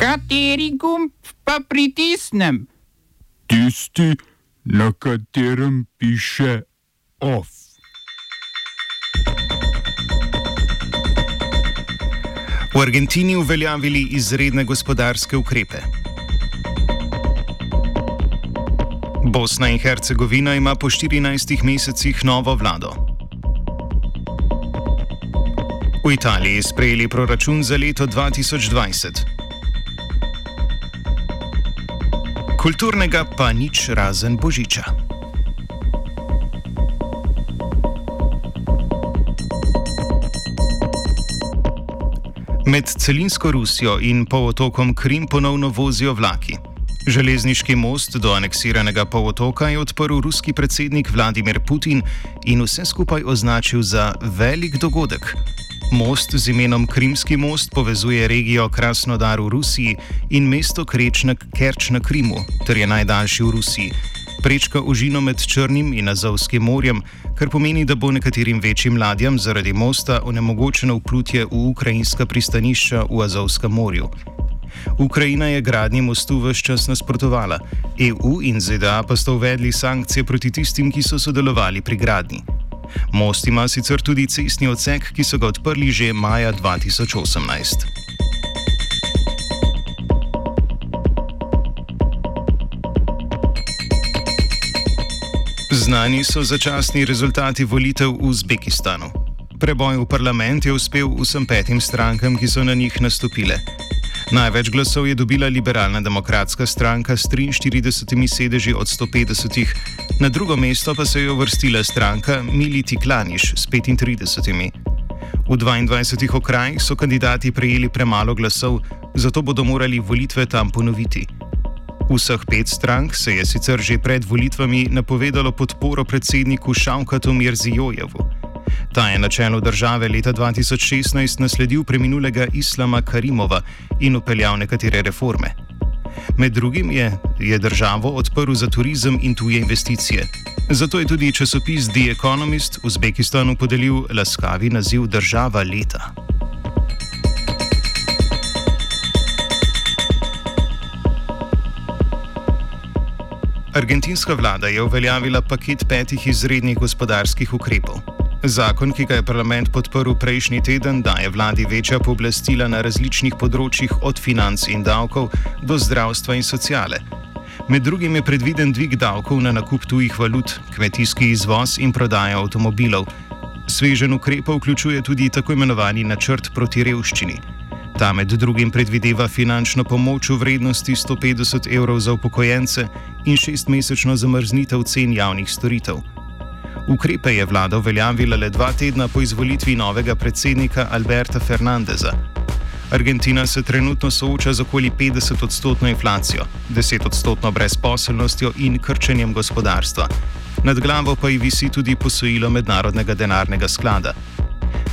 Kateri gumb pa pritisnem? Tisti, na katerem piše OF. V Argentini uveljavili izredne gospodarske ukrepe. Bosna in Hercegovina ima po 14 mesecih novo vlado. V Italiji sprejeli proračun za leto 2020. Kulturnega pa nič razen božiča. Med celinsko Rusijo in polotokom Krim ponovno vozijo vlaki. Železniški most do aneksiranega polotoka je odprl ruski predsednik Vladimir Putin in vse skupaj označil za velik dogodek. Most z imenom Krimski most povezuje regijo Krasnodar v Rusiji in mesto Kerč na Krimu, ter je najdaljši v Rusiji. Prečka užino med Črnim in Azovskim morjem, kar pomeni, da bo nekaterim večjim ladjam zaradi mosta onemogočeno vplutje v ukrajinska pristanišča v Azovskem morju. Ukrajina je gradnji mostu vse čas nasprotovala, EU in ZDA pa sta uvedli sankcije proti tistim, ki so sodelovali pri gradnji. Most ima sicer tudi cestni odsek, ki so ga odprli že maja 2018. Znani so začasni rezultati volitev v Uzbekistanu. Preboj v parlament je uspel vsem petim strankam, ki so na njih nastopile. Največ glasov je dobila liberalna demokratska stranka s 43 sedeži od 150, na drugo mesto pa se je uvrstila stranka Militi Klaniš s 35. V 22 okrajih so kandidati prejeli premalo glasov, zato bodo morali volitve tam ponoviti. Vseh pet strank se je sicer že pred volitvami napovedalo podporo predsedniku Šavkatu Mirzijojevu. Ta je na čelu države leta 2016 nasledil preminulega Islama Karimova in upeljal nekatere reforme. Med drugim je, je državo odprl za turizem in tuje investicije. Zato je tudi časopis The Economist v Uzbekistanu podelil laskavi naziv Država leta. Argentinska vlada je uveljavila paket petih izrednih gospodarskih ukrepov. Zakon, ki ga je parlament podprl prejšnji teden, daje vladi večja pooblastila na različnih področjih, od financ in davkov do zdravstva in sociale. Med drugim je predviden dvig davkov na nakup tujih valut, kmetijski izvoz in prodaja avtomobilov. Svežen ukrepov vključuje tudi tako imenovani načrt proti revščini. Ta med drugim predvideva finančno pomoč v vrednosti 150 evrov za upokojence in šestmesečno zamrznitev cen javnih storitev. Ukrepe je vlada uveljavila le dva tedna po izvolitvi novega predsednika Alberta Fernandeza. Argentina se trenutno sooča z okoli 50-odstotno inflacijo, 10-odstotno brezposelnostjo in krčenjem gospodarstva. Nad glavo pa ji visi tudi posojilo Mednarodnega denarnega sklada.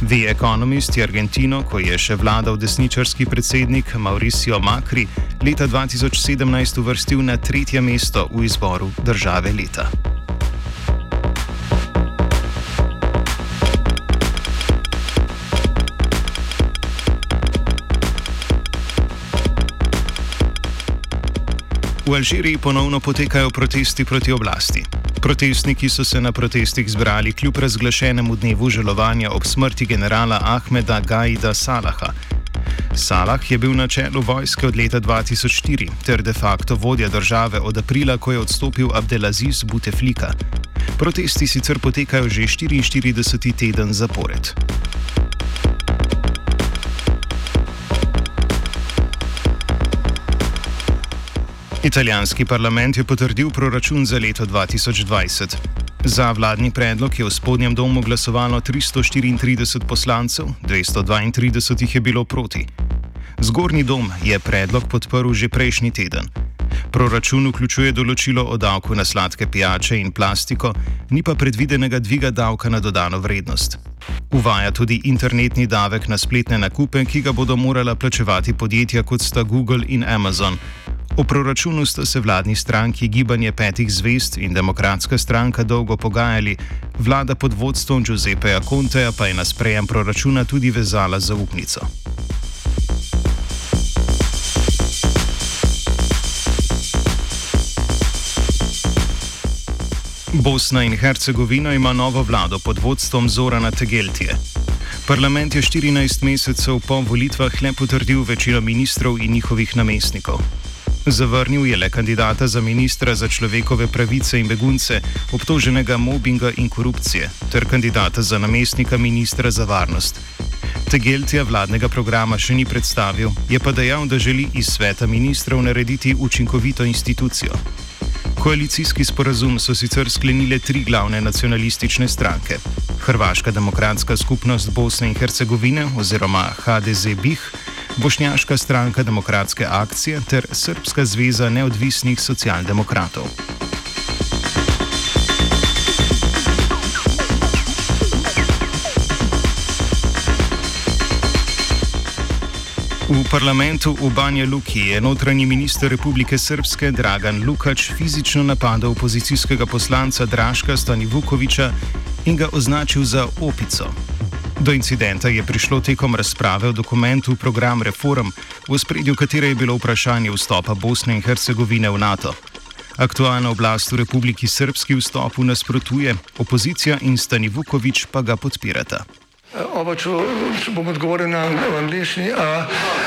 The Economist je Argentino, ko je še vladal desničarski predsednik Mauricio Macri, leta 2017 uvrstil na tretje mesto v izboru države leta. V Alžiriji ponovno potekajo protesti proti oblasti. Protestniki so se na protestih zbrali kljub razglašenemu dnevu žalovanja ob smrti generala Ahmeda Gaida Salaha. Salah je bil na čelu vojske od leta 2004 ter de facto vodja države od aprila, ko je odstopil Abdelaziz Buteflika. Protesti sicer potekajo že 44. teden zapored. Italijanski parlament je potrdil proračun za leto 2020. Za vladni predlog je v spodnjem domu glasovalo 334 poslancev, 232 jih je bilo proti. Zgornji dom je predlog podprl že prejšnji teden. Proračun vključuje določilo o davku na sladke pijače in plastiko, ni pa predvidenega dviga davka na dodano vrednost. Uvaja tudi internetni davek na spletne nakupe, ki ga bodo morala plačevati podjetja kot sta Google in Amazon. O proračunu sta se vladni stranki Gibanje petih zvest in Demokratska stranka dolgo pogajali, vlada pod vodstvom Giuseppeja Conteja pa je na sprejem proračuna tudi vezala zaupnico. Bosna in Hercegovina ima novo vlado pod vodstvom Zorana Tegeltije. Parlament je 14 mesecev po volitvah le potrdil večino ministrov in njihovih namestnikov. Zavrnil je le kandidata za ministra za človekove pravice in begunce, obtoženega mobinga in korupcije, ter kandidata za namestnika ministra za varnost. Tegeltija vladnega programa še ni predstavil, je pa dejal, da želi iz sveta ministrov narediti učinkovito institucijo. Koalicijski sporazum so sicer sklenile tri glavne nacionalistične stranke: Hrvaška demokratska skupnost Bosne in Hercegovine oziroma HDZ-BIH, Bošnjaška stranka demokratske akcije ter Srpska zveza neodvisnih socialdemokratov. V parlamentu v Banja Luki je notranji minister Republike Srpske Dragan Lukač fizično napadal opozicijskega poslanca Draška Stanivukoviča in ga označil za opico. Do incidenta je prišlo tekom razprave o dokumentu Program reform, v spredju katere je bilo vprašanje vstopa Bosne in Hercegovine v NATO. Aktualna oblast v Republiki Srpski vstopu nasprotuje, opozicija in Stanivukovič pa ga podpirata. Oba, če bom odgovoril na angliški.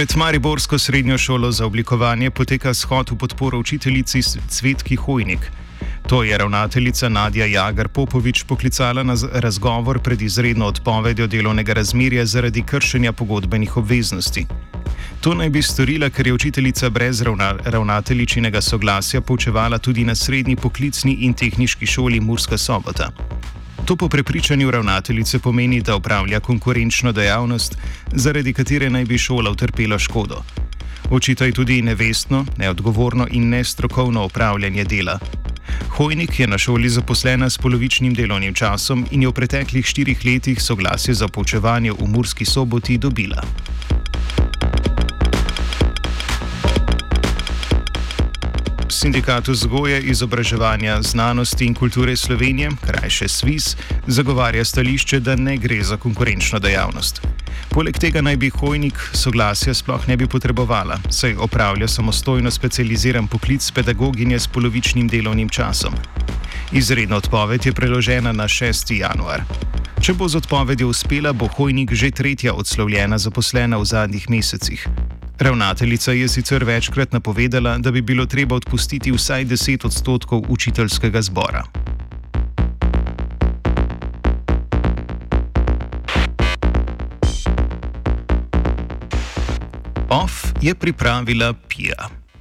Pred Mariborsko srednjo šolo za oblikovanje poteka shod v podporo učiteljici Cvetki Hojnik. To je ravnateljica Nadja Jagar Popovič poklicala na razgovor pred izredno odpovedjo delovnega razmerja zaradi kršenja pogodbenih obveznosti. To naj bi storila, ker je učiteljica brez ravna, ravnateljičinega soglasja poučevala tudi na srednji poklicni in tehniški šoli Murska sobota. To po prepričanju ravnateljice pomeni, da upravlja konkurenčno dejavnost, zaradi katere naj bi šola utrpela škodo. Očitaj tudi nevestno, neodgovorno in nestrokovno upravljanje dela. Hojnik je na šoli zaposlena s polovičnim delovnim časom in je v preteklih štirih letih soglasje za poučevanje v Murski soboti dobila. Sindikat vzgoje, izobraževanja, znanosti in kulture Slovenije, krajše SWIS, zagovarja stališče, da ne gre za konkurenčno dejavnost. Poleg tega naj bi hojnik soglasja sploh ne bi potrebovala, saj opravlja samostojno specializiran poklic pedagoginje s polovičnim delovnim časom. Izredna odpoved je preložena na 6. januar. Če bo z odpovedjo uspela, bo hojnik že tretja odslovljena zaposlena v zadnjih mesecih. Ravnateljica je sicer večkrat napovedala, da bi bilo treba odpustiti vsaj 10 odstotkov učiteljskega zbora. OF je pripravila Pija.